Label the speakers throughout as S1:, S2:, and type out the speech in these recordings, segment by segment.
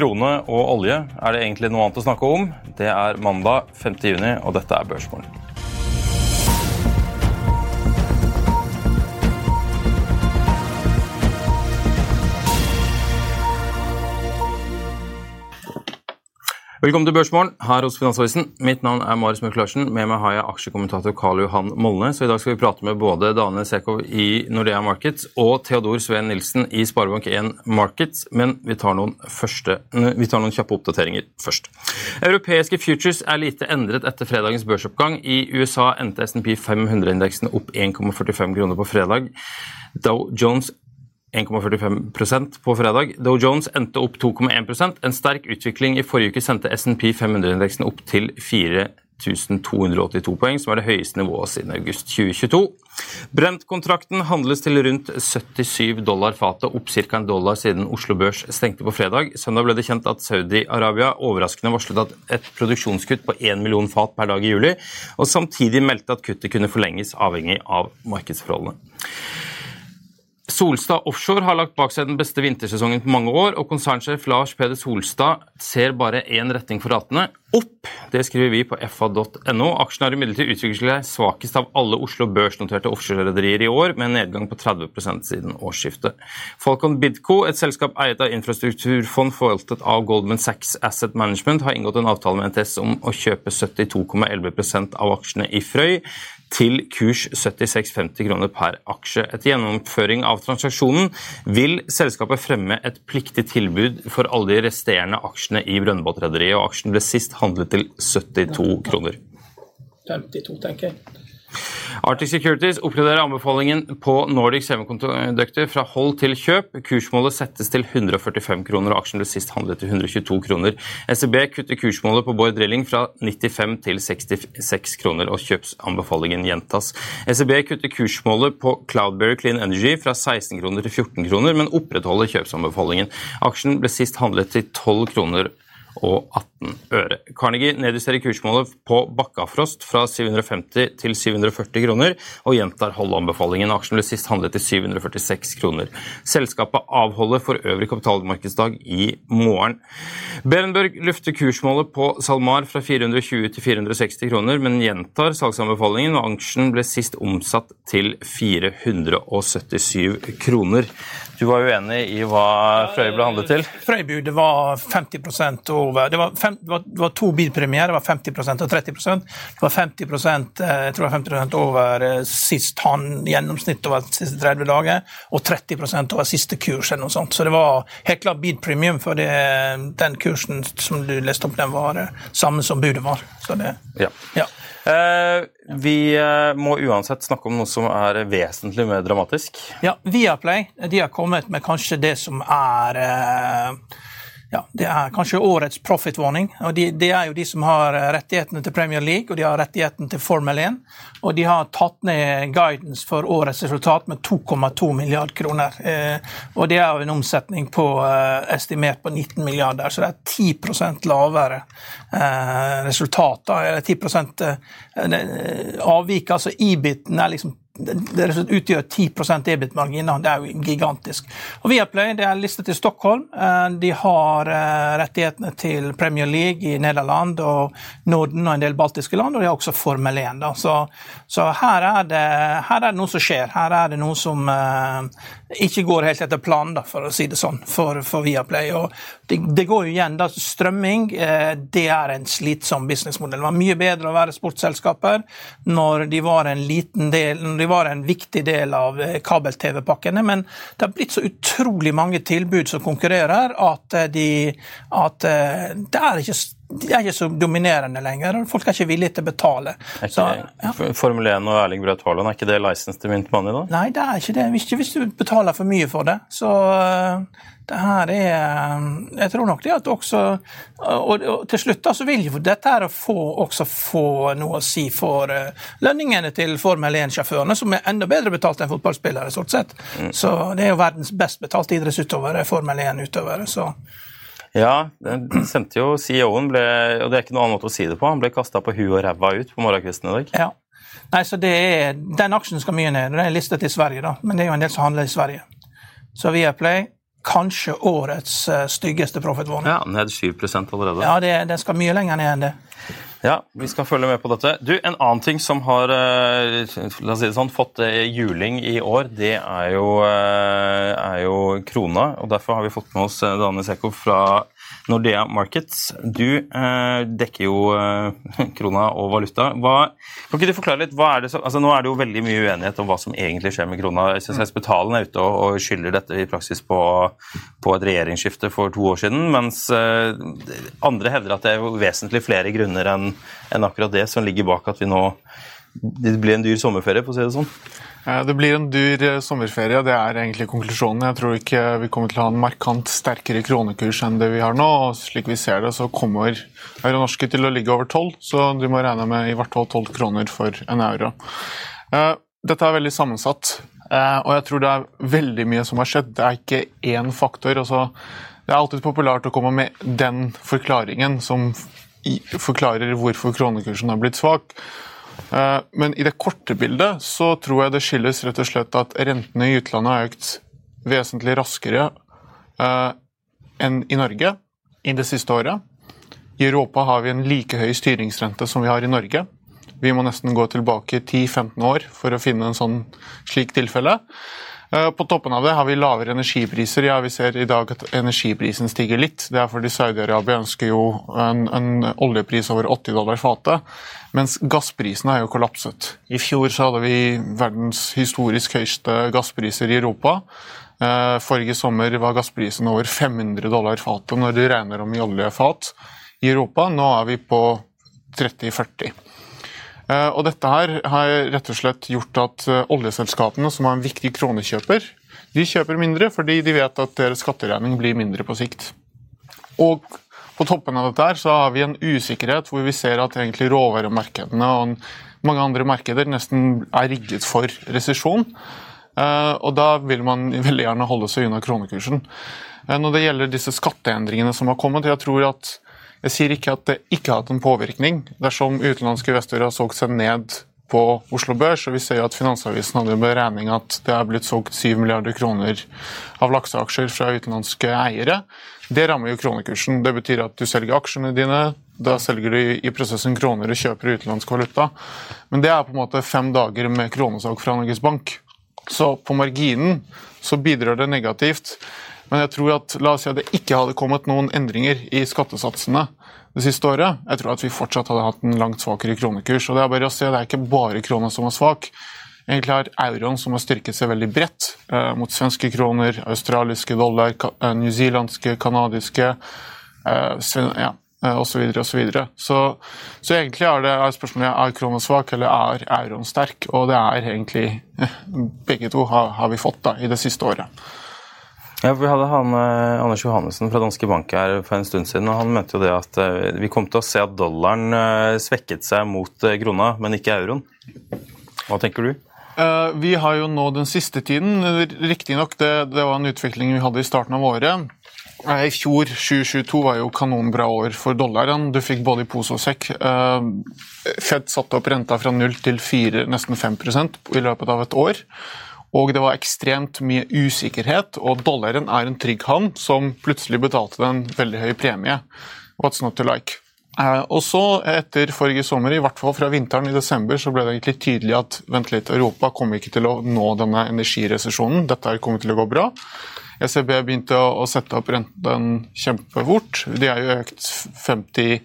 S1: Krone og olje, er det egentlig noe annet å snakke om? Det er mandag 5. juni, og dette er Børsmorgen. Velkommen til Børsmorgen her hos Finansavisen. Mitt navn er Marius Mørk Larsen. Med meg har jeg aksjekommentator Karl Johan Molne. Så i dag skal vi prate med både Daniel Sekov i Nordea Markets og Theodor Sveen Nilsen i Sparebank1 Markets. Men vi tar, første, vi tar, noen kjappe oppdateringer først. Europeiske futures er lite endret etter fredagens børsoppgang. I USA endte SMP 500-indeksen opp 1,45 kroner på fredag. Dow Jones 1,45% på fredag. Dow Jones endte opp 2,1% En sterk utvikling i forrige uke sendte SNP 500-indeksen opp til 4282 poeng, som er det høyeste nivået siden august 2022. Brent-kontrakten handles til rundt 77 dollar fatet, opp ca. en dollar siden Oslo Børs stengte på fredag. Søndag ble det kjent at Saudi-Arabia overraskende varslet at et produksjonskutt på 1 million fat per dag i juli, og samtidig meldte at kuttet kunne forlenges avhengig av markedsforholdene. Solstad Offshore har lagt bak seg den beste vintersesongen på mange år, og konsernsjef Lars Peder Solstad ser bare én retning for ratene opp. Det skriver vi på fa.no. Aksjen har imidlertid utviklet seg svakest av alle Oslo børsnoterte offshorerederier i år, med en nedgang på 30% siden årsskiftet. Falcon Bidco, et selskap eiet av infrastrukturfond forvaltet av Goldman Sachs Asset Management, har inngått en avtale med NTS om å kjøpe 72,11% av aksjene i Frøy til kurs 76,50 kroner per aksje. Etter gjennomføring av transaksjonen vil selskapet fremme et pliktig tilbud for alle de resterende aksjene i Brønnbåtrederiet, og aksjen ble sist handlet til 72 kroner.
S2: 52, tenker jeg.
S1: Arctic Securities oppgraderer anbefalingen på Nordic Semiconductor fra hold til kjøp. Kursmålet settes til 145 kroner, og aksjen ble sist handlet til 122 kroner. SEB kutter kursmålet på Bård Drilling fra 95 til 66 kroner, og kjøpsanbefalingen gjentas. SEB kutter kursmålet på Cloudberry Clean Energy fra 16 kroner til 14 kroner, men opprettholder kjøpsanbefalingen. Aksjen ble sist handlet til 12 kroner og 18 øre. Carnegie nedjusterer kursmålet på Bakkafrost fra 750 til 740 kroner, og gjentar holdanbefalingen. Aksjen ble sist handlet til 746 kroner. Selskapet avholder for øvrig kapitalmarkedsdag i morgen. Berenberg lufter kursmålet på SalMar fra 420 til 460 kroner, men gjentar salgsanbefalingen, og aksjen ble sist omsatt til 477 kroner. Du var uenig i hva Frøy ble handlet til?
S2: Frøybudet var 50 over det var, fem, det, var, det var, to bilpremier, det var 50% og 30% Det var 50 eh, jeg tror det var 50 over eh, sist han, gjennomsnitt over de siste 30 dager, og 30 over siste kurs. eller noe sånt. Så det var helt klart bilpremium, for det, den kursen som du leste opp, den var samme som budet var. Så det,
S1: ja. ja. Eh, vi eh, må uansett snakke om noe som er vesentlig mer dramatisk.
S2: Ja, Viaplay de har kommet med kanskje det som er eh, ja, det er kanskje årets profit warning. og de, de, er jo de som har rettighetene til Premier League og de har rettighetene til Formel 1. Og de har tatt ned guidance for årets resultat med 2,2 milliard kroner. Eh, og det er jo en omsetning på eh, estimert på 19 milliarder, så det er 10 lavere eh, resultat. Eller 10 eh, avvik. Altså EBIT-en er liksom det utgjør 10% EBIT-margin. Det er jo gigantisk. Og Viaplay det er listet i Stockholm. De har rettighetene til Premier League i Nederland og Norden og en del baltiske land, og de har også Formel 1. Så, så her, er det, her, er det, noe som skjer. Her er det noe som ikke går helt etter planen, for å si det sånn, for, for Viaplay. Og det, det, går jo igjen, da, Strømming eh, det er en slitsom businessmodell. Det var mye bedre å være sportsselskaper når de var en liten del, når de var en viktig del av eh, kabel-TV-pakkene, men det har blitt så utrolig mange tilbud som konkurrerer, at, eh, de, at det er ikke de er ikke så dominerende lenger. og Folk er ikke villige til å betale.
S1: Ikke, så, ja. Formel 1 og Erling Braut Haaland, er ikke det license til mint money, da?
S2: Nei, det er ikke det. Ikke hvis du betaler for mye for det. Så uh, det her er eh, Jeg tror nok det at også Og, og til slutt da så vil jo dette her få, også få noe å si for lønningene til Formel 1-sjåførene, som er enda bedre betalt enn fotballspillere, stort sett. Mm. Så det er jo verdens best betalte idrettsutøvere, Formel 1-utøvere. så
S1: ja, den sendte jo CEO-en, og det er ikke noen annen måte å si det på, han ble kasta på huet og ræva ut på morgenkvisten i dag.
S2: Ja. Nei, så det er, Den aksjen skal mye ned. Den er listet i Sverige, da, men det er jo en del som handler i Sverige. Så Viaplay kanskje årets uh, styggeste profitwarning.
S1: Ja, ned 7% allerede.
S2: Ja, det, den skal mye lenger ned enn det.
S1: Ja, vi skal følge med på dette. Du, En annen ting som har uh, la oss si det sånn, fått uh, juling i år, det er jo, er jo krona. og Derfor har vi fått med oss Daniel Sekov fra Nordea Markets, du eh, dekker jo eh, krona og valuta. Hva, kan ikke du forklare litt, er det så, altså Nå er det jo veldig mye uenighet om hva som egentlig skjer med krona. SSS Betalen er ute og, og skylder dette i praksis på, på, et regjeringsskifte for to år siden, mens eh, andre hevder at det er vesentlig flere grunner enn en akkurat det som ligger bak at vi nå det blir en dyr sommerferie, for å si det sånn.
S3: Det blir en dyr eh, sommerferie, det er egentlig konklusjonen. Jeg tror ikke vi kommer til å ha en markant sterkere kronekurs enn det vi har nå. og Slik vi ser det, så kommer euro norske til å ligge over 12, så du må regne med i hvert fall 12 kroner for en euro. Eh, dette er veldig sammensatt, eh, og jeg tror det er veldig mye som har skjedd. Det er ikke én faktor. Altså, det er alltid populært å komme med den forklaringen som forklarer hvorfor kronekursen har blitt svak. Eh, men i det korte bildet så tror jeg det skyldes rett og slett at rentene i utlandet har økt vesentlig raskere eh, enn i Norge i det siste året. I Europa har vi en like høy styringsrente som vi har i Norge. Vi må nesten gå tilbake 10-15 år for å finne en sånn slik tilfelle. Eh, på toppen av det har vi lavere energipriser. Ja, Vi ser i dag at energiprisen stiger litt. Det er fordi Saudi-Arabia ønsker jo en, en, oljepris over 80 dollar fatet, mens gassprisene har jo kollapset. I fjor så hadde vi verdens historisk høyeste gasspriser i Europa. Eh, forrige sommer var gassprisen over 500 dollar fatet når du regner om i oljefat i Europa. Nå er vi på 30-40. Eh, og dette her har rett og slett gjort at eh, oljeselskapene, som er en viktig kronekjøper, de kjøper mindre fordi de vet at deres skatteregning blir mindre på sikt. Og på toppen av dette her så har vi en usikkerhet hvor vi ser at egentlig råvaremarkedene og mange andre markeder nesten er rigget for resesjon. Eh, og da vil man veldig gjerne holde seg unna kronekursen. Når det gjelder disse skatteendringene som har kommet, jeg tror at jeg sier ikke at det ikke har hatt en påvirkning. Dersom utenlandske investorer har solgt seg ned på Oslo Børs, og vi ser jo at Finansavisen hadde en beregning at det er blitt solgt 7 milliarder kroner av lakseaksjer fra utenlandske eiere. Det rammer jo kronekursen. Det betyr at du selger aksjene dine, da selger du i prosessen kroner og kjøper utenlandsk valuta. Men det er på en måte fem dager med kronesalg fra Norges Bank. Så på marginen så bidrar det negativt. Men jeg tror at la oss si at det ikke hadde kommet noen endringer i skattesatsene det siste året, jeg tror at vi fortsatt hadde hatt en langt svakere kronekurs. Og Det er bare å se, det er ikke bare krona som er svak. Egentlig har euroen som har styrket seg veldig bredt eh, mot svenske kroner, australiske dollar, ka eh, newzealandske, canadiske eh, ja. Eh. Så, videre, så, så egentlig er, det, er spørsmålet er krona svak eller er euroen sterk. Og det er egentlig begge to har, har vi fått da, i det siste året.
S1: Ja, Vi hadde han, eh, Anders Johannessen fra Danske Bank her for en stund siden. og Han mente jo det at eh, vi kom til å se at dollaren eh, svekket seg mot krona, men ikke euroen. Hva tenker du?
S3: Vi har jo nå den siste tiden Riktignok, det, det var en utvikling vi hadde i starten av året. I fjor, 2022, var jo kanonbra år for dollaren. Du fikk både i pose og sekk. Fed satte opp renta fra 0 til 4, nesten 5% i løpet av et år. Og det var ekstremt mye usikkerhet, og dollaren er en trygg hand som plutselig betalte en veldig høy premie. What's not to like? Eh, og så, etter forrige sommer, i hvert fall fra vinteren i desember, så ble det egentlig tydelig at vent litt, Europa kommer ikke til å nå denne energiresesjonen. Dette kommer til å gå bra. ECB begynte å, sette opp renten kjempefort. De har jo økt 50,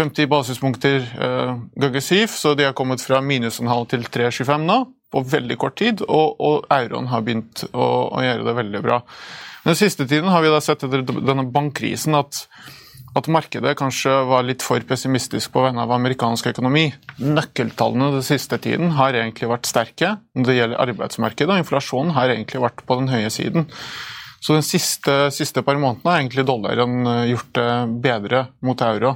S3: 50 basispunkter eh, ganger 7, så de har kommet fra minus en halv til 3,25 nå på veldig kort tid. Og, og euroen har begynt å, å, gjøre det veldig bra. Den siste tiden har vi da sett etter denne bankkrisen at at markedet kanskje var litt for pessimistisk på vegne av amerikansk økonomi. Nøkkeltallene den siste tiden har egentlig vært sterke når det gjelder arbeidsmarkedet, og inflasjonen har egentlig vært på den høye siden. Så den siste, siste par månedene har egentlig dollaren gjort det bedre mot euro.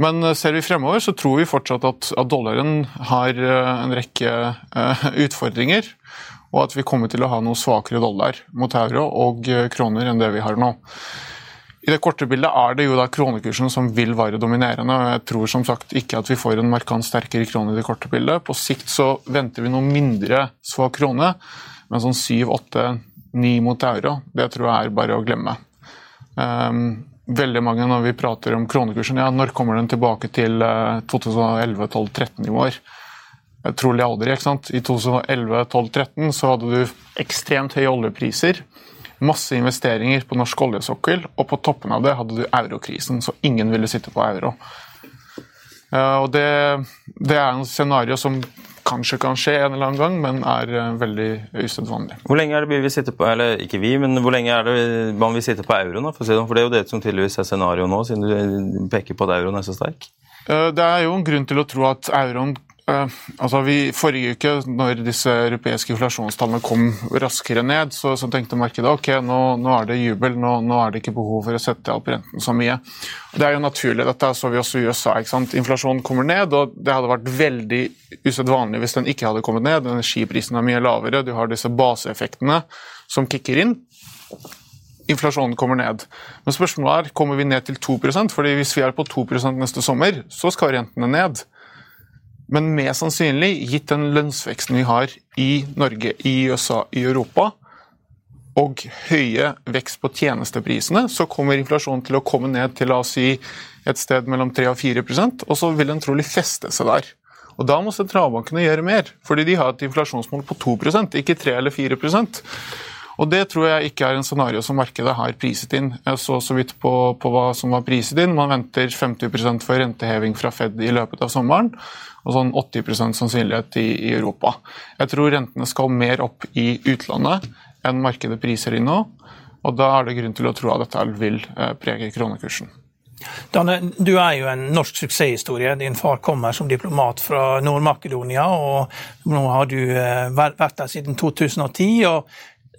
S3: Men eh, ser vi fremover, så tror vi fortsatt at, dollaren har eh, en rekke uh, utfordringer. Og at vi kommer til å ha noe svakere dollar mot euro og kroner enn det vi har nå. I det korte bildet er det jo da kronekursen som vil være dominerende. og Jeg tror som sagt ikke at vi får en markant sterkere krone i det korte bildet. På sikt så venter vi noe mindre svak krone, men sånn 7-8-9 mot euro, det tror jeg er bare å glemme. Um, veldig mange når vi prater om kronekursen, ja, når kommer den tilbake til 2011-12-13-nivåer? tror Trolig aldri. ikke sant? I 2011-12-13 så hadde du ekstremt høye oljepriser masse investeringer på norsk oljesokkel, og på toppen av det hadde du eurokrisen, så ingen ville sitte på euro. Og det, det er en scenario som kanskje kan skje en eller annen gang, men er eh, veldig usedvanlig.
S1: Hvor lenge er det vi vil sitte på, eller ikke vi, men hvor lenge er det man vil sitte på euroen? For, for det er jo det som tydeligvis er scenarioet nå, siden du peker på at euroen er så sterk?
S3: Eh, det er jo en grunn til å tro at euroen altså vi, Forrige uke, når disse europeiske inflasjonstallene kom raskere ned, så, så tenkte markedet ok, nå, nå, er det jubel, nå, nå, er det ikke behov for å sette opp renten så mye. Det er jo naturlig. Dette så vi også i USA. ikke sant? Inflasjonen kommer ned, og det hadde vært veldig usedvanlig hvis den ikke hadde kommet ned. Energiprisen er mye lavere, du har disse baseeffektene som kicker inn. Inflasjonen kommer ned. Men spørsmålet er kommer vi ned til 2 fordi hvis vi er på 2% neste sommer, så skal rentene ned. Men mest sannsynlig, gitt den lønnsveksten vi har i Norge, i USA, i Europa, og høye vekst på tjenesteprisene, så kommer inflasjonen til å komme ned til la oss si, et sted mellom 3 og 4% og så vil den trolig feste seg der. Og Da må sentralbankene gjøre mer, fordi de har et inflasjonsmål på 2% ikke 3 eller 4 og Det tror jeg ikke er en scenario som markedet har priset inn. Jeg så så vidt på, på hva som var priset inn. Man venter 50% for renteheving fra Fed i løpet av sommeren og sånn 80 sannsynlighet i, i, Europa. Jeg tror rentene skal mer opp i utlandet enn markedet priser inn nå. og Da er det grunn til å tro at dette vil eh, prege kronekursen.
S2: Danne, du er jo en norsk suksesshistorie. Din far kommer som diplomat fra Nord-Makedonia, og nå har du eh, vært der siden 2010. og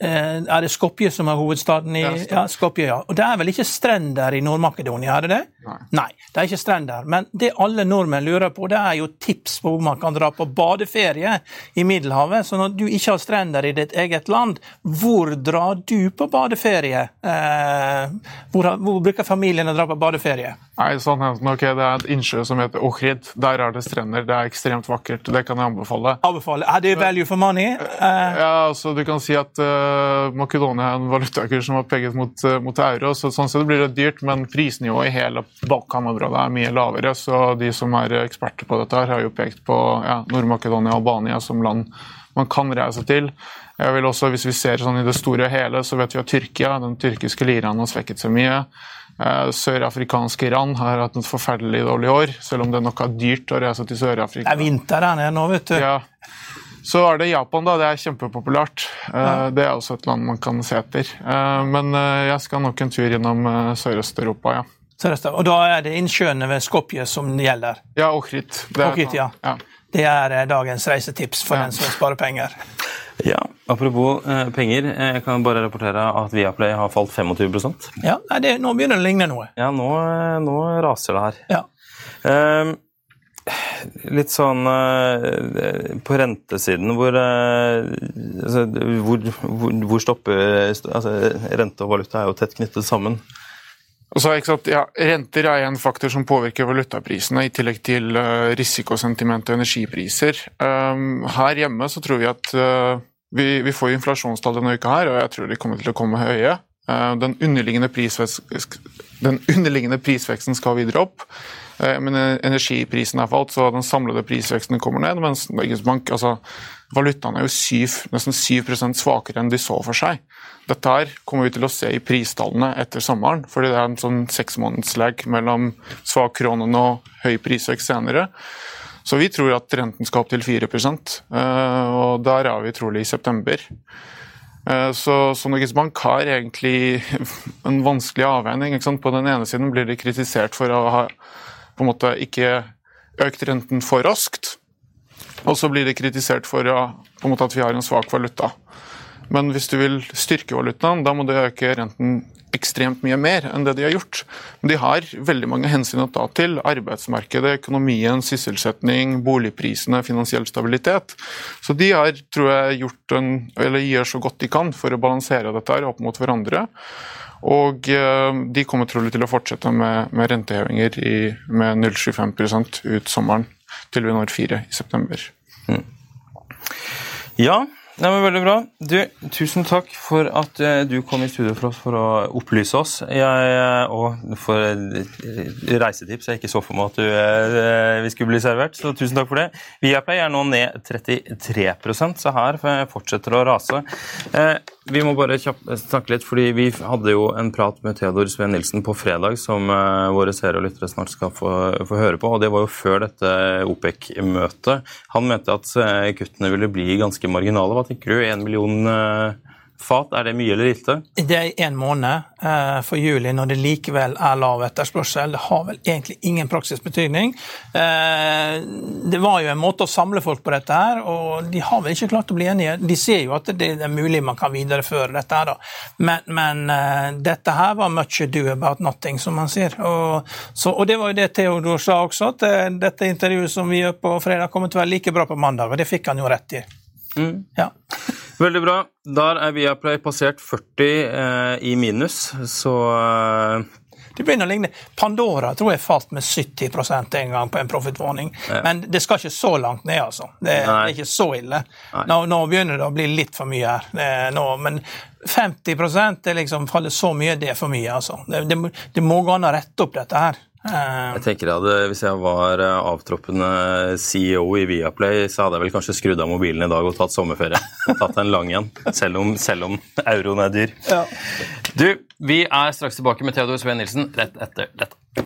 S2: er det Skopje som er hovedstaden i ja, Skopje, ja. Og det er vel ikke strender i Nord-Makedonia, er det det? Nei. Nei. Det er ikke strender. Men det alle nordmenn lurer på, det er jo tips på hvor man kan dra på badeferie i Middelhavet. Så når du ikke har strender i ditt eget land, hvor drar du på badeferie? Eh, hvor, hvor, bruker familien å dra på badeferie?
S3: Nei, sånn, ok, Det er et innsjø som heter Ohrid. Der er det strender. Det er ekstremt vakkert. Det kan jeg anbefale.
S2: Anbefale. Er det value for money?
S3: Eh. Ja, altså, du kan si at uh, Eh, Makedonia er en valutakurs som har peget mot, eh, mot, euro. så Sånn sett blir det dyrt, men prisnivået i hele Balkanområdet er mye lavere. Så de som er eksperter på dette, her har jo pekt på ja, Nord-Makedonia og Albania som land man kan reise til. Jeg vil også, Hvis vi ser sånn i det store og hele, så vet vi at Tyrkia, den tyrkiske liraen, har svekket seg mye. Eh, sørafrikanske Iran har hatt et forferdelig dårlig år, selv om det nok er dyrt å reise til Sør-Afrika.
S2: Det er vinter der nede nå, vet du.
S3: Ja, så er det Japan, da. Det er kjempepopulært. Eh, ja. Det er også et land man kan se etter. Eh, men eh, jeg skal nok en tur gjennom Sørøst-Europa, ja.
S2: Sørøst, og da er det innsjøene ved Skopje som gjelder?
S3: Ja, Okrit. Det,
S2: Okrit, ja. ja. det er dagens reisetips for ja. den som sparer penger.
S1: Ja, Apropos eh, penger, jeg kan bare rapportere at Viaplay har falt 25%
S2: Ja, det, Nå begynner det å ligne noe.
S1: Ja, nå, nå raser det her.
S2: Ja. Um,
S1: litt sånn uh, På rentesiden, hvor, uh, altså, hvor, hvor, hvor stopper altså, Rente og valuta er jo tett knyttet sammen.
S3: Så, ja, renter er en faktor som påvirker valutaprisene, i tillegg til uh, risikosentiment og energipriser. Um, her hjemme så tror vi at vi, vi, får inflasjonstall denne uka, her, og jeg tror de kommer til å komme høye. Uh, den, underliggende den, underliggende prisveksten skal videre opp. Men energiprisen har falt, så den samlede prisveksten kommer ned. Mens Norges Bank, altså valutaen er jo 7, nesten 7% svakere enn de så for seg. Dette her kommer vi til å se i pristallene etter sommeren, fordi det er en sånn seksmånedslag mellom svak kronen og høy prisvekst senere. Så vi tror at renten skal opp til 4 eh, og der er vi trolig i september. Eh, så, så Norges Bank har egentlig en vanskelig avveining. På den ene siden blir de kritisert for å ha på en måte ikke økt renten for raskt, og så blir det kritisert for måte at vi har en svak valuta. Men hvis du vil styrke valutaen, da må du øke renten ekstremt mye mer enn det de har gjort. Men de har veldig mange hensyn å ta til. Arbeidsmarkedet, økonomien, sysselsetting, boligprisene, finansiell stabilitet. Så de har, tror jeg, gjort en, eller gjør så godt de kan for å balansere dette her opp mot hverandre. Og eh, de kommer trolig til å fortsette med, med rentehevinger i, med 0,75% ut sommeren til vi når 4 i september. Mm.
S1: Ja, Nei, men Veldig bra. Du, tusen takk for at uh, du kom i studio for oss for å opplyse oss. Jeg, uh, og for uh, reisetips. Jeg ikke så for meg at du, vi skulle bli servert, så tusen takk for det. Viaplay er nå ned 33% så her fortsetter å rase. vi må bare snakke litt, fordi vi hadde jo en prat med Theodor Sveen Nilsen på fredag som våre seere og lyttere snart skal få, få, høre på, og det var jo før dette OPEC-møtet. Han mente at kuttene ville bli ganske marginale. Hva tenker du? En million eh, fat, er det mye eller lite?
S2: Det er én måned eh, for juli, når det likevel er lav etterspørsel. Det har vel egentlig ingen praktisk betydning. Eh, det var jo en måte å samle folk på dette her, og de har vel ikke klart å bli enige. De ser jo at det er mulig man kan videreføre dette her, da. Men, men dette her var much ado about nothing, som man sier. Og, så, og det var jo det Theodor sa også, at dette intervjuet som vi gjør på fredag, kommer til å være like bra på mandag, og det fikk han jo rett i.
S1: Mm. Ja. Veldig bra. Der er Viaplay passert 40 eh, i minus, så eh...
S2: Det begynner å ligne. Pandora tror jeg falt med 70% en gang på en profitwarning. Ja. Men det skal ikke så langt ned, altså. Det, det er ikke så ille. Nå, nå, begynner det å bli litt for mye her. Nå, men 50% det liksom faller så mye, det er for mye, altså. Det, det, det må gå an å rette opp dette her.
S1: Eh, jeg tenker at Hvis jeg var eh, avtroppende CEO i Viaplay, så hadde jeg vel kanskje skrudd av mobilen i dag og tatt sommerferie. Og tatt en lang en, selv om, selv om euroen er dyr. Ja. Du, vi er straks tilbake med Theodor Sveen Nilsen rett etter dette.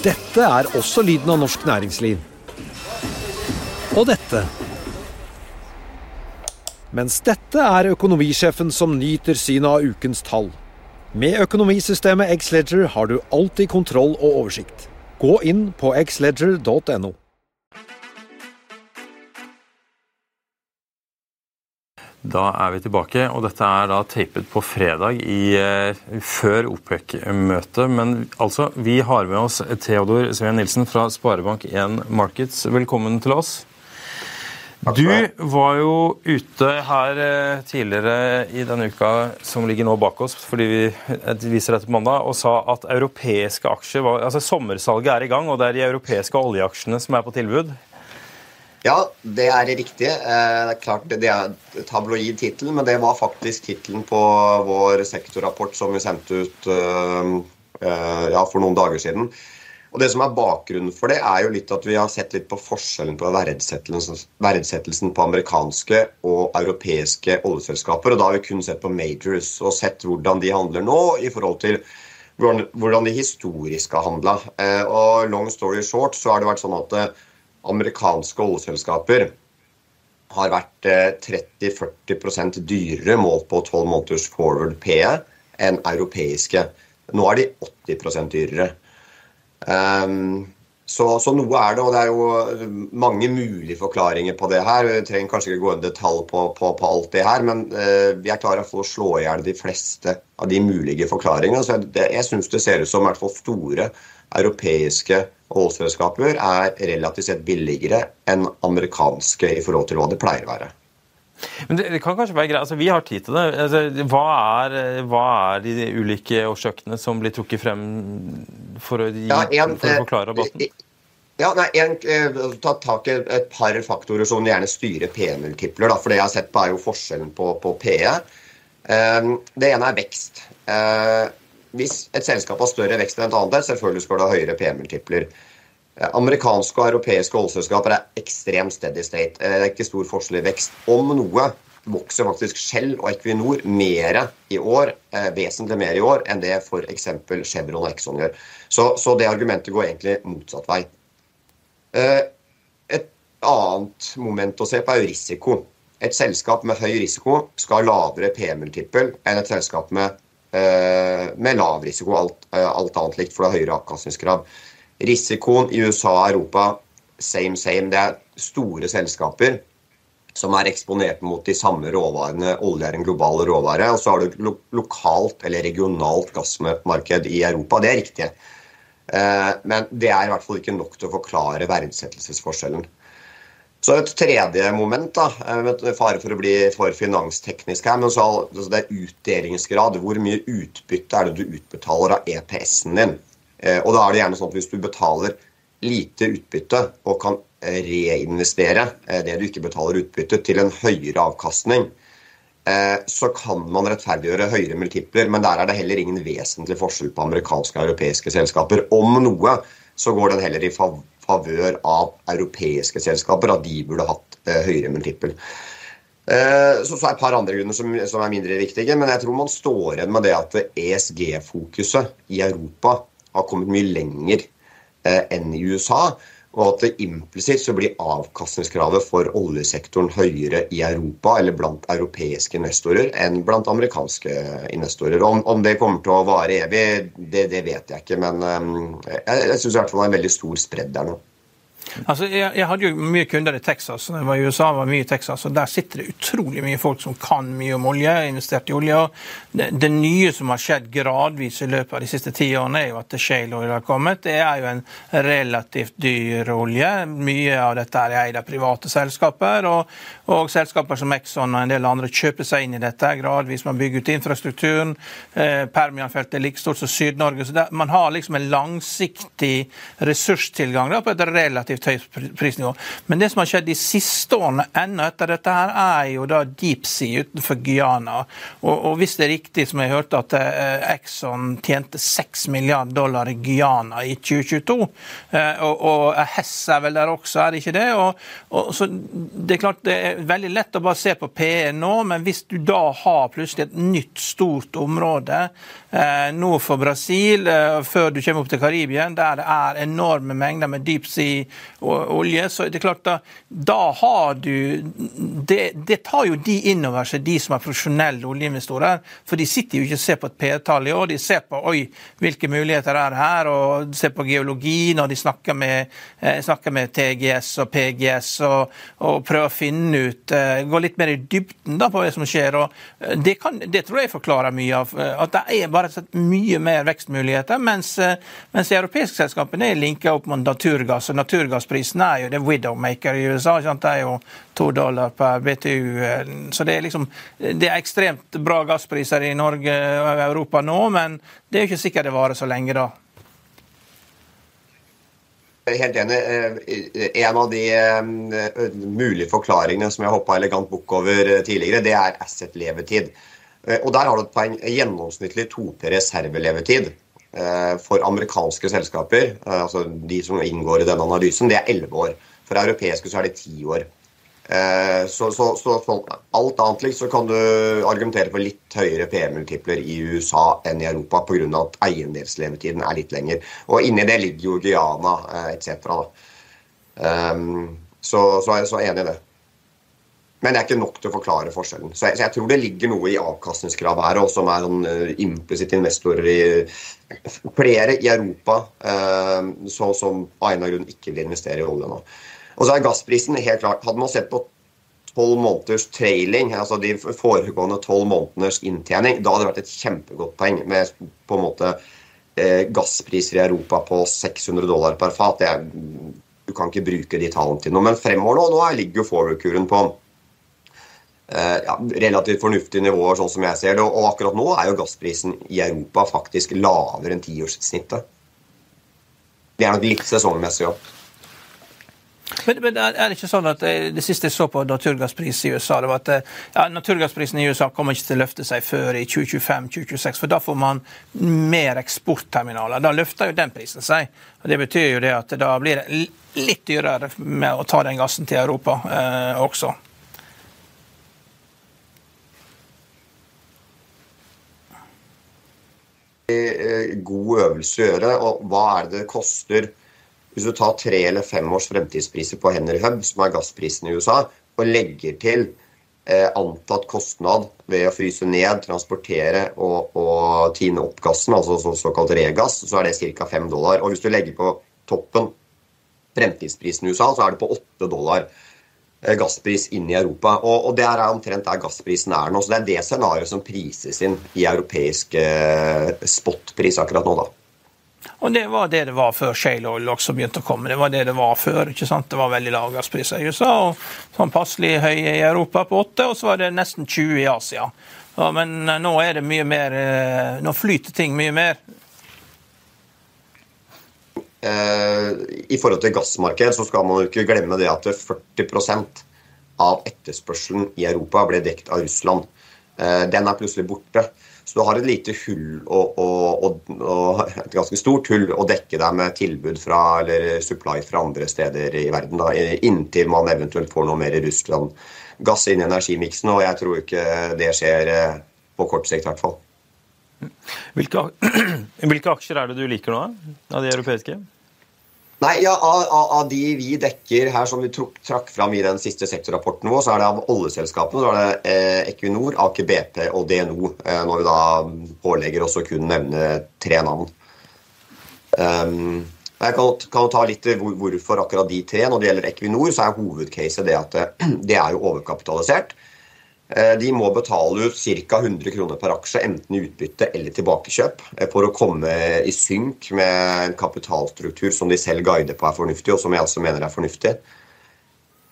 S4: Dette er også lyden av norsk næringsliv. Og dette. Mens dette er økonomisjefen som nyter synet av ukens tall. Med økonomisystemet Xledger har du alltid kontroll og oversikt. Gå inn på xledger.no.
S1: Da er vi tilbake, og dette er da tapet på fredag i, uh, før OPEC-møtet. Men altså, vi har med oss Theodor Sveen Nilsen fra Sparebank1 Markets. Velkommen til oss. Du var jo ute her eh, tidligere i denne uka som ligger nå bak oss, fordi vi viser dette på mandag, og sa at europeiske aksjer var, altså sommersalget er i gang, og det er de europeiske oljeaksjene som er på tilbud.
S5: Ja, det er riktig. Eh, det er klart det er tabloid tittel, men det var faktisk tittelen på vår sektorrapport som vi sendte ut eh, ja, for noen dager siden. Og Det som er bakgrunnen for det, er jo litt at vi har sett litt på forskjellen på verdsettelsen, på amerikanske og europeiske oljeselskaper. og Da har vi kun sett på majors og sett hvordan de handler nå i forhold til hvordan de historisk har handla. Eh, og long story short så har det vært sånn at eh, amerikanske oljeselskaper har vært 30-40 eh, dyrere målt på 12 måneders forward PE enn europeiske. Nå er de 80 dyrere. Um, så, så, noe er det, og det er jo mange mulige forklaringer på det her. Vi trenger kanskje ikke gå i detalj på, på, på, alt det her, men uh, vi er klare for å slå i hjel de fleste av de mulige forklaringene. Så jeg, jeg syns det ser ut som i hvert fall store europeiske oljeselskaper er relativt sett billigere enn amerikanske i forhold til hva det pleier å være.
S1: Men det, det, kan kanskje være greit, altså Vi har tid til det. Altså, hva, er, hva, er, de ulike årsøkene som blir trukket frem for å, gi, ja, en, for å
S5: eh,
S1: forklare rabatten?
S5: Ja, nei, en, eh, Ta tak i et par faktorer som gjerne styrer P-multipler. For det jeg har sett på, er jo forskjellen på, på PE. Um, det ene er vekst. Hvis et selskap har større vekst enn et annet, selvfølgelig skal det ha høyere P-multipler. Eh, amerikanske og europeiske oljeselskaper er ekstremt steady state. Eh, det er ikke stor forskjell i vekst. Om noe vokser faktisk Shell og Equinor mer i år, eh, vesentlig mer i år, enn det f.eks. Chevron og Exxon gjør. Så, så, det argumentet går egentlig motsatt vei. Et annet moment å se på er jo risiko. Et selskap med høy risiko skal ha lavere P-multippel enn et selskap med, med lav risiko. Alt, alt annet likt, for det er høyere avkastningskrav. Risikoen i USA og Europa same, same. Det er store selskaper som er eksponert mot de samme råvarene. Olje er en global råvare. Og så har du lo lokalt eller regionalt gassmarked i Europa. Det er riktig. Eh, men det er i hvert fall ikke nok til å forklare verdsettelsesforskjellen. Så et tredje moment, da, eh, med fare for å bli for finansteknisk her, men så, det er utdelingsgrad. Hvor mye utbytte er det du utbetaler av EPS-en din? Eh, og da er det gjerne sånn at Hvis du betaler lite utbytte og kan reinvestere eh, det du ikke betaler utbytte, til en høyere avkastning, eh, så kan man rettferdiggjøre høyere multipler, men der er det heller ingen vesentlig forskjell på amerikanske og europeiske selskaper. Om noe så går den heller i favør av europeiske selskaper, at de burde hatt høyere multipel. Så, så er et par andre grunner som, som, er mindre viktige, men jeg tror man står igjen med det at ESG-fokuset i Europa har kommet mye lenger eh, enn i USA. Og at implisitt så blir avkastningskravet for oljesektoren høyere i Europa eller blant europeiske investorer enn blant amerikanske investorer. Om, om det kommer til å vare evig, det, det vet jeg ikke. Men um, jeg, jeg syns i hvert fall det er en veldig stor spredd der nå.
S2: Altså, jeg, jeg, hadde jo mye kunder i Texas. Når jeg var i USA, var mye i Texas, og Der sitter det utrolig mye folk som kan mye om olje, investert i olje. Det, det, nye som har skjedd gradvis i løpet av de siste ti årene, er jo at shale oil har kommet. Det er jo en relativt dyr olje. Mye av dette er eid av private selskaper. Og, og, selskaper som Exxon og en del andre kjøper seg inn i dette gradvis. Man bygger ut infrastrukturen. Eh, Permianfeltet er like stort som Syd-Norge. Så det, man har liksom en langsiktig ressurstilgang da, på et relativt relativt høyt prisnivå. Men det som har skjedd de siste årene ennå etter dette, her er jo da deep sea utenfor Guyana. Og, og hvis det er riktig som jeg hørte at eh, Exxon tjente 6 milliarder dollar i Guyana i 2022, eh, og, og Hess er vel der også, er det ikke det? Og, og, så Det er klart det er veldig lett å bare se på PE nå, men hvis du da har plutselig et nytt, stort område nord for Brasil, eh, før du kommer opp til Karibien, der det er enorme mengder med deep sea olje, så det er klart da, da har du det, det, tar jo de inn over seg, de som er profesjonelle oljeinvestorer. For de sitter jo ikke og ser på et P-tall i år, de ser på oi, hvilke muligheter er her, og ser på geologi når de snakker med, eh, snakker med TGS og PGS og, og, prøver å finne ut eh, Gå litt mer i dybden da på det som skjer. og eh, det, kan, det tror jeg forklarer mye av at det er bare bare sett mye mer vekstmuligheter. Mens, eh, mens de europeiske selskapene er linka opp mot naturgass. og Naturgassprisen er jo det widowmaker i USA. Det er jo to dollar per BTU. Så det er liksom det er ekstremt bra gasspriser i Norge og Europa nå, men det er jo ikke sikkert det varer så lenge da.
S5: Helt enig. En av de mulige forklaringene som jeg hoppa elegant bukk over tidligere, det er asset-levetid. Eh, og Der har du et poeng. Gjennomsnittlig 2P reservelevetid eh, for amerikanske selskaper, eh, altså de som inngår i denne analysen, det er 11 år. For europeiske så er det 10 år. Så, så, så, alt annet likt så kan du argumentere for litt høyere PM-multipler i USA enn i Europa pga. at eiendelslevetiden er litt lenger. Og inni det ligger jo Guyana etc. Så, så er jeg så enig i det. Men det er ikke nok til å forklare forskjellen. Så jeg, så jeg tror det ligger noe i avkastningskravet her, og som er sånn uh, implisitte investorer i flere i Europa uh, så, som av en grunn ikke vil investere i olje nå. Og så er gassprisen helt klart Hadde man sett på tolv måneders trailing, altså de foregående tolv måneders inntjening, da hadde det vært et kjempegodt poeng med på en måte eh, gasspriser i Europa på 600 dollar per fat. Er, du kan ikke bruke de tallene til noe. Men fremover nå, nå ligger jo forward-kuren på Eh, ja, relativt fornuftige nivåer, sånn som jeg ser det. Og akkurat nå er jo gassprisen i Europa faktisk lavere enn tiårssnittet. Det er nok litt sesongmessig òg.
S2: Men, men, er det ikke sånn at eh, Det siste jeg så på naturgasspris i USA, det var at eh, ja, naturgassprisen i USA kommer ikke til å løfte seg før i 2025-2026, for da får man mer eksportterminaler. Da løfter jo den prisen seg. og Det betyr jo det at da blir det litt dyrere med å ta den gassen til Europa eh, også.
S5: God øvelse å gjøre. Og hva er det det koster hvis du tar tre eller fem års fremtidspriser på Henry Hub, som er gassprisen i USA, og legger til eh, antatt kostnad ved å fryse ned, transportere og, og tine opp gassen, altså så, såkalt regass, så er det ca. fem dollar. Og hvis du legger på toppen fremtidsprisen i USA, så er det på åtte dollar. Eh, gasspris inn i Europa. Og, og det er omtrent der gassprisen er nå. Så det er det scenarioet som prises inn i europeisk eh, spotpris akkurat nå, da.
S2: Og Det var det det var før shale oil også begynte å komme. Det var det det var før. ikke sant? Det var veldig lav gasspris i USA og sånn passelig høy i Europa på 8, og så var det nesten 20 i Asia. Ja, men eh, nå er det mye mer Nå flyter ting mye mer.
S5: Eh, I forhold til gassmarked så skal man jo ikke glemme det at 40% av etterspørselen i Europa ble dekt av Russland. Eh, den er plutselig borte. Så du har et lite hull og, og, og, et ganske stort hull å dekke deg med tilbud fra, eller supply fra andre steder i verden. Da, inntil man eventuelt får noe mer Russland-gass inn i energimiksen. Og jeg tror ikke det skjer eh, på kort sikt, i hvert fall.
S1: Hvilke, hvilke, aksjer er det du liker nå, av de europeiske?
S5: Nei, ja, av, av, de vi dekker her, som vi trak, trakk fram i den siste sektorrapporten vår, så er det av oljeselskapene så er det eh, Equinor, Aker BP og DNO. Eh, når vi da pålegger oss å kun nevne tre navn. Um, jeg kan, kan, ta litt hvor, hvorfor akkurat de tre. Når det gjelder Equinor, så er hovedcaset det at det er jo overkapitalisert. Eh, de må betale ut ca. 100 kroner per aksje, enten i utbytte eller tilbakekjøp, eh, for å komme i synk med en kapitalstruktur som de selv guider på er fornuftig, og som jeg også mener er fornuftig.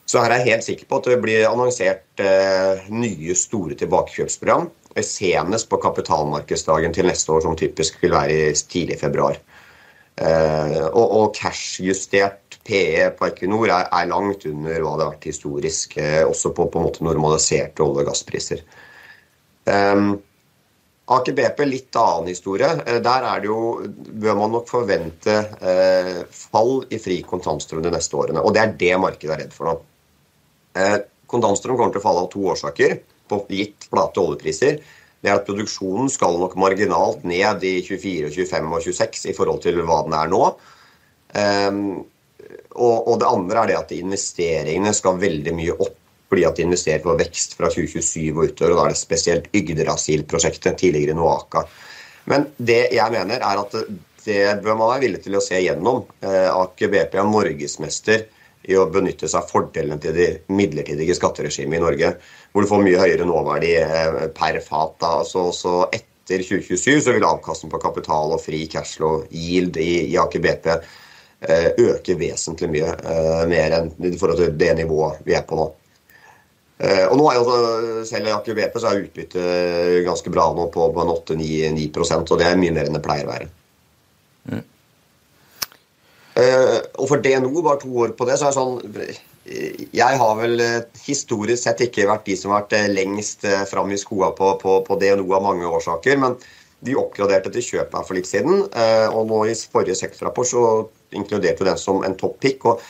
S5: Så her er jeg helt sikker på at det blir annonsert eh, nye, store tilbakekjøpsprogram. Senest på kapitalmarkedsdagen til neste år, som typisk vil være i tidlig februar. Og, og cash-justert PE på Equinor er, er, langt under hva det har vært historisk, eh, også på, på en måte normaliserte olje- og gasspriser. Um, Aker BP, litt annen historie. Der er det jo, bør man nok forvente eh, fall i fri kontantstrøm de neste årene. Og det er det markedet er redd for nå. Eh, kontantstrøm kommer til å falle av to årsaker, på gitt flate oljepriser det er at produksjonen skal nok marginalt ned i 24, 25 og 26 i forhold til hva den er nå. Um, og, og, det andre er det at investeringene skal veldig mye opp fordi at de investerer for vekst fra 2027 og utover. og Da er det spesielt Yggdrasil-prosjektet, tidligere Noaka. Men det jeg mener, er at det bør man være villig til å se gjennom. Eh, Aker BP er norgesmester i å benytte seg av fordelene til det midlertidige skatteregimet i Norge hvor du får mye høyere nåverdi eh, per fat. Så, så etter 2027 så vil avkastning på kapital og fri cashflow yield i, i Aker BP eh, øke vesentlig mye eh, mer enn i forhold til det nivået vi er på nå. Eh, og nå er jo Selv i BP så er utbyttet ganske bra nå på, på 8-9 og det er mye mer enn det pleier å være. Mm. Og for DNO, bare to år på det, så er det sånn Jeg har vel historisk sett ikke vært de som har vært lengst fram i skoa på, på, på, DNO av mange årsaker. Men de oppgraderte til kjøp her for litt siden. Og nå i forrige sektorrapport så inkluderte den som en topp pick. Og,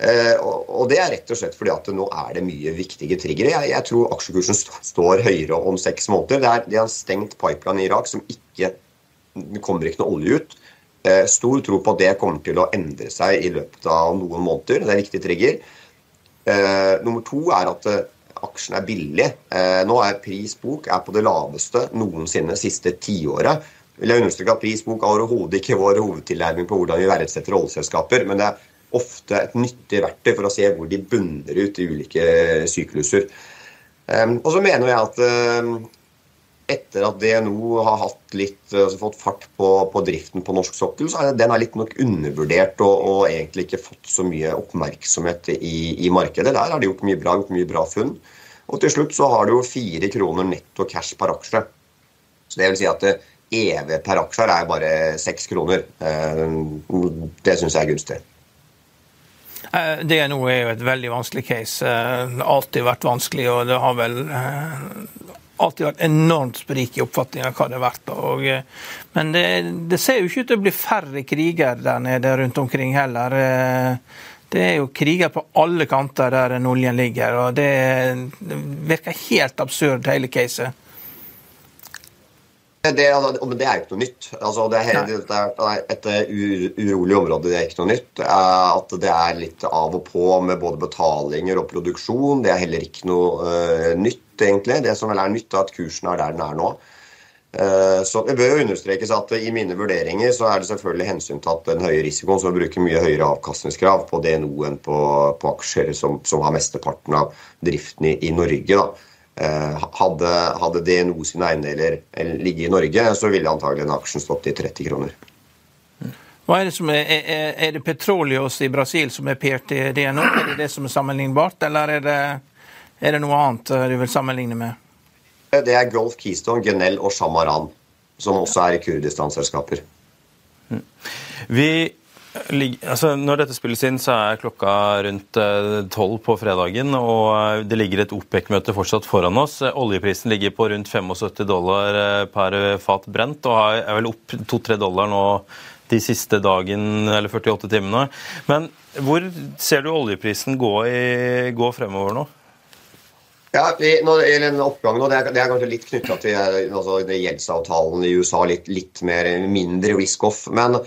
S5: uh, og, det er rett og slett fordi at nå er det mye viktige triggere. Jeg, jeg tror aksjekursen står høyere om seks måneder. Det er, de har stengt pipeline i Irak som ikke Det kommer ikke noe olje ut. Eh, stor tro på at det kommer til å endre seg i løpet av noen måneder. Det er viktig trigger. Eh, nummer to er at eh, aksjen er billig. Eh, nå er pris bok på det laveste noensinne siste tiåret. Vil jeg understreke at Pris bok er overhodet ikke vår hovedtilnærming på hvordan vi verdsetter oljeselskaper, men det er ofte et nyttig verktøy for å se hvor de bunner ut i ulike sykluser. Eh, og så mener jeg at eh, etter at DNO har litt, altså fått fart på, på, driften på norsk sokkel, så er den er litt nok undervurdert og, og, egentlig ikke fått så mye oppmerksomhet i, i, markedet. Der har de gjort mye bra, gjort mye bra funn. Og til slutt så har du jo fire kroner netto cash per aksje. Så det vil si at EV per aksje er bare seks kroner. Eh, det syns jeg er gunstig.
S2: DNO er jo et veldig vanskelig case. Alltid vært vanskelig, og det har vel alltid vært enormt sprik i oppfatningen av hva det har vært. Og, eh, men det, det, ser jo ikke ut til å bli færre kriger der nede rundt omkring heller. Eh, det er jo kriger på alle kanter der oljen ligger, og det, det virker helt absurd, hele caset.
S5: Det, altså, det, er ikke noe nytt. Altså, det, er, det, er, et urolig område, det er ikke noe nytt. At det er litt av og på med både betalinger og produksjon, det er heller ikke noe uh, nytt egentlig. Det som vel er nytt, er at kursen er der den er nå. Uh, så Det bør jo understrekes at i mine vurderinger så er det selvfølgelig hensyntatt den høye risikoen, som bruker mye høyere avkastningskrav på DNO enn på, på aksjer som, som, har mesteparten av driften i, i Norge. Eh, hadde, hadde, DNO sine eiendeler ligget i Norge, så ville antagelig den aksjen stått i 30 kroner.
S2: Hva er, det som er, er, er det Petroleos i Brasil som er per til DNO? Er det det som er sammenlignbart, eller er det er det noe annet eh, du vil sammenligne med?
S5: Det er Golf Keystone, Genel og Shamaran, som også er Kurdistan-selskaper.
S1: Mm. Vi Altså, når dette spilles inn, så er klokka rundt eh, tolv på fredagen. Og eh, det ligger et OPEC-møte fortsatt foran oss. Oljeprisen ligger på rundt 75 dollar per fat brent og er vel opp 2-3 dollar nå de siste dagen, eller 48 timene. Men hvor ser du oljeprisen gå, i, gå fremover nå?
S5: Ja, det gjelder en oppgang nå, det er, det er kanskje litt knytta til altså, gjeldsavtalen i USA, litt, litt mer, mindre risk-off. Men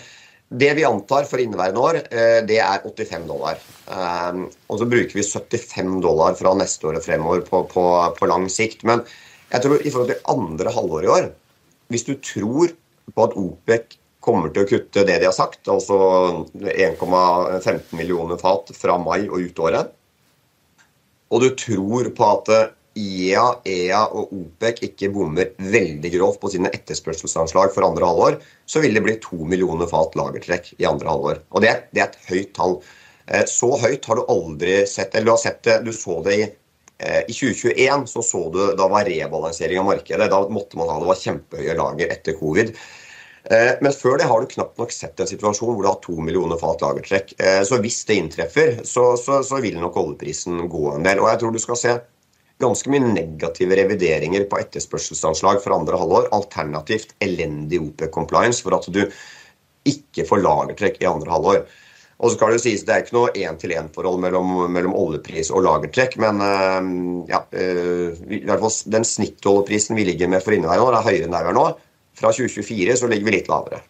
S5: det vi antar for inneværende år, eh, det er 85 dollar. Um, og så bruker vi 75 dollar fra neste år og fremover på, på, på, lang sikt. Men jeg tror i forhold til andre halvår i år, hvis du tror på at OPEC kommer til å kutte det de har sagt, altså 1,15 millioner fat fra mai og ut året og du tror på at IEA, EA og OPEC ikke bommer veldig grovt på sine etterspørselsanslag for andre halvår, så vil det bli to millioner fat lagertrekk i andre halvår. Og det er, det er, et høyt tall. Eh, så høyt har du aldri sett Eller du har sett det, du så det i, eh, i 2021, så så du da var rebalansering av markedet. Da måtte man ha det var kjempehøye lager etter covid. Eh, men før det har du knapt nok sett en situasjon hvor du har to millioner fat lagertrekk. Så hvis det inntreffer, så, så, så, vil nok oljeprisen gå en del. Og jeg tror du skal se ganske mye negative revideringer på etterspørselsanslag for andre halvår. Alternativt elendig OPEC-compliance for at du ikke får lagertrekk i andre halvår. Og så skal Det sies, det er ikke noe én-til-én-forhold mellom, mellom, oljepris og lagertrekk, men uh, ja, uh, i hvert fall den snittoljeprisen vi ligger med for inneværende år, er høyere enn der vi er nå. Fra 2024 så ligger vi litt lavere.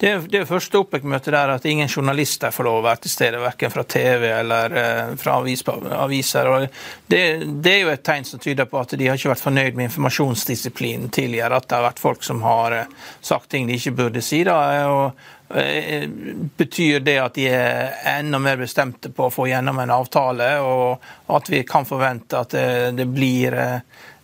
S2: Det, det første OPEC-møtet der at ingen journalister får lov å være til stede, verken fra TV eller eh, fra avis, aviser. Det, det, er jo et tegn som tyder på at de har ikke vært fornøyd med informasjonsdisiplinen tidligere. At det har vært folk som har eh, sagt ting de ikke burde si. Da, og eh, Betyr det at de er enda mer bestemte på å få gjennom en avtale, og at vi kan forvente at det blir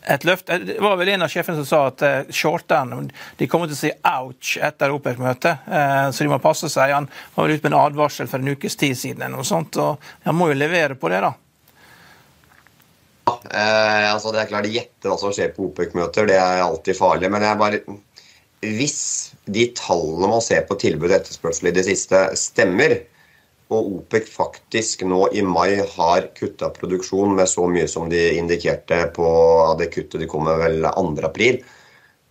S2: et løft. Det var vel en av sjefene som sa at uh, de kommer til å si ouch etter OPEC-møtet, uh, så de må passe seg. Han var vel ute med en advarsel for en ukes tid siden, eller noe sånt, og han må jo levere på det, da.
S5: Ja, eh, altså det er klart gjette hva som skjer på OPEC-møter, det er alltid farlig. Men jeg bare, hvis de tallene man ser på tilbud og etterspørsel i det siste, stemmer, og OPEC faktisk nå i mai har kutta produksjon med så mye som de indikerte på det kuttet de kom med vel 2. april,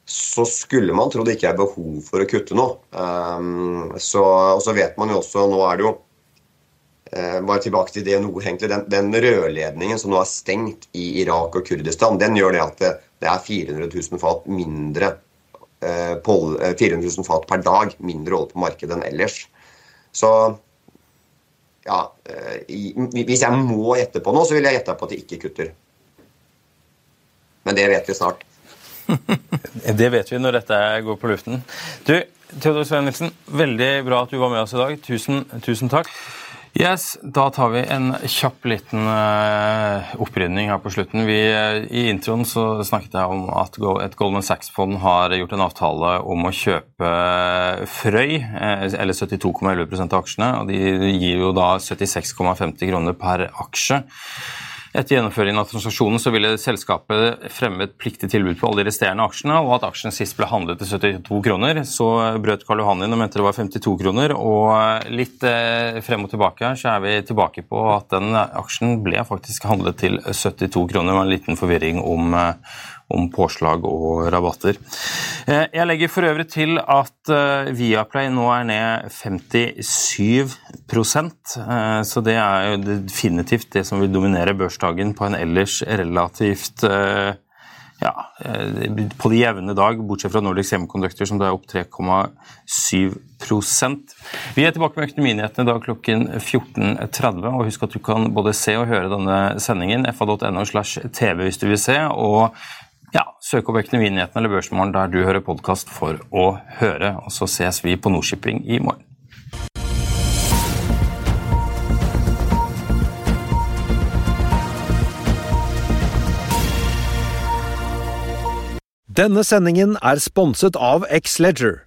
S5: så skulle man tro det ikke er behov for å kutte noe. Um, så, og så vet man jo også, nå er det jo uh, bare tilbake til det nå, egentlig, den, den, rørledningen som nå er stengt i Irak og Kurdistan, den gjør det at det, det er 400 000 fat mindre uh, 400 000 fat per dag mindre olje på markedet enn ellers. Så ja, i, Hvis jeg må gjette på noe, så vil jeg gjette på at de ikke kutter. Men det vet vi snart.
S1: det vet vi når dette går på luften. Du, Theodor Svendelsen, veldig bra at du var med oss i dag. Tusen, tusen takk. Yes, Da tar vi en kjapp liten uh, opprydning her på slutten. Vi, uh, I introen så snakket jeg om at et Goldman Sachs-fond har gjort en avtale om å kjøpe uh, Frøy, eller 72,11% av aksjene. og De gir jo da 76,50 kroner per aksje. Etter gjennomføringen av transaksjonen så ville selskapet fremme et pliktig tilbud på alle de resterende aksjene, og at aksjen sist ble handlet til 72 kroner. Så brøt Karl Johan inn og mente det var 52 kroner. Og litt eh, frem og tilbake her så er vi tilbake på at den aksjen ble faktisk handlet til 72 kroner. Det var en liten forvirring om eh, om påslag og rabatter. Eh, jeg legger for øvrig til at eh, Viaplay nå er ned 57 eh, så det er jo definitivt det som vil dominere børsdagen på en ellers relativt ja, på de jevne dag, bortsett fra Nordic Semiconductor, som da er opp 3,7% Vi er tilbake med Økonominyhetene da klokken 14.30. og Husk at du kan både se og høre denne sendingen fa.no slash tv hvis du vil se. og ja, søk opp Økonominyhetene eller Børsmorgen der du hører podkast for å høre. Og så ses vi på Nordshipping i morgen.
S4: Denne sendingen er sponset av X-Leger.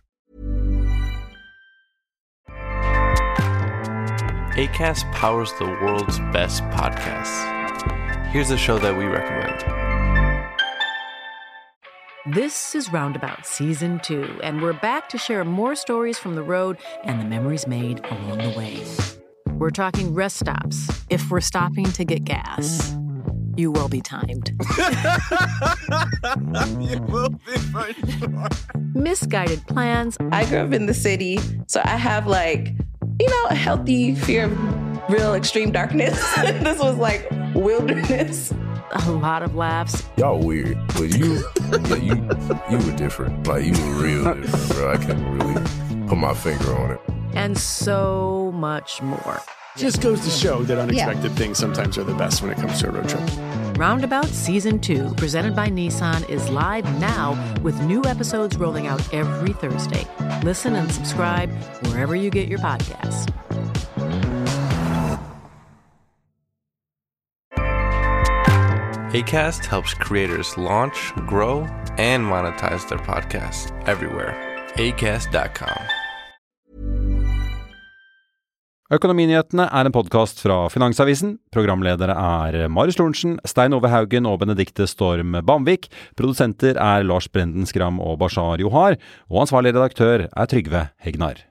S6: ACAST powers the world's best podcasts. Here's a show that we recommend.
S7: This is Roundabout Season 2, and we're back to share more stories from the road and the memories made along the way. We're talking rest stops, if we're stopping to get gas. You will be timed.
S8: you will be for sure.
S7: Misguided plans.
S9: I grew up in the city, so I have like, you know, a healthy fear of real extreme darkness. this was like wilderness
S7: a lot of laughs.
S8: Y'all weird, but you, yeah, you, you were different. Like you were real different, bro. I can't really put my finger on it.
S7: And so much more.
S10: Just goes to show that unexpected yeah. things sometimes are the best when it comes to a road trip.
S7: Roundabout Season 2, presented by Nissan, is live now with new episodes rolling out every Thursday. Listen and subscribe wherever you get your podcasts.
S6: ACAST helps creators launch, grow, and monetize their podcasts everywhere. ACAST.com.
S4: Økonominyhetene er en podkast fra Finansavisen. Programledere er Marius Lorentzen, Stein Ove Haugen og Benedikte Storm Bamvik. Produsenter er Lars Brenden Skram og Bashar Johar. Og ansvarlig redaktør er Trygve Hegnar.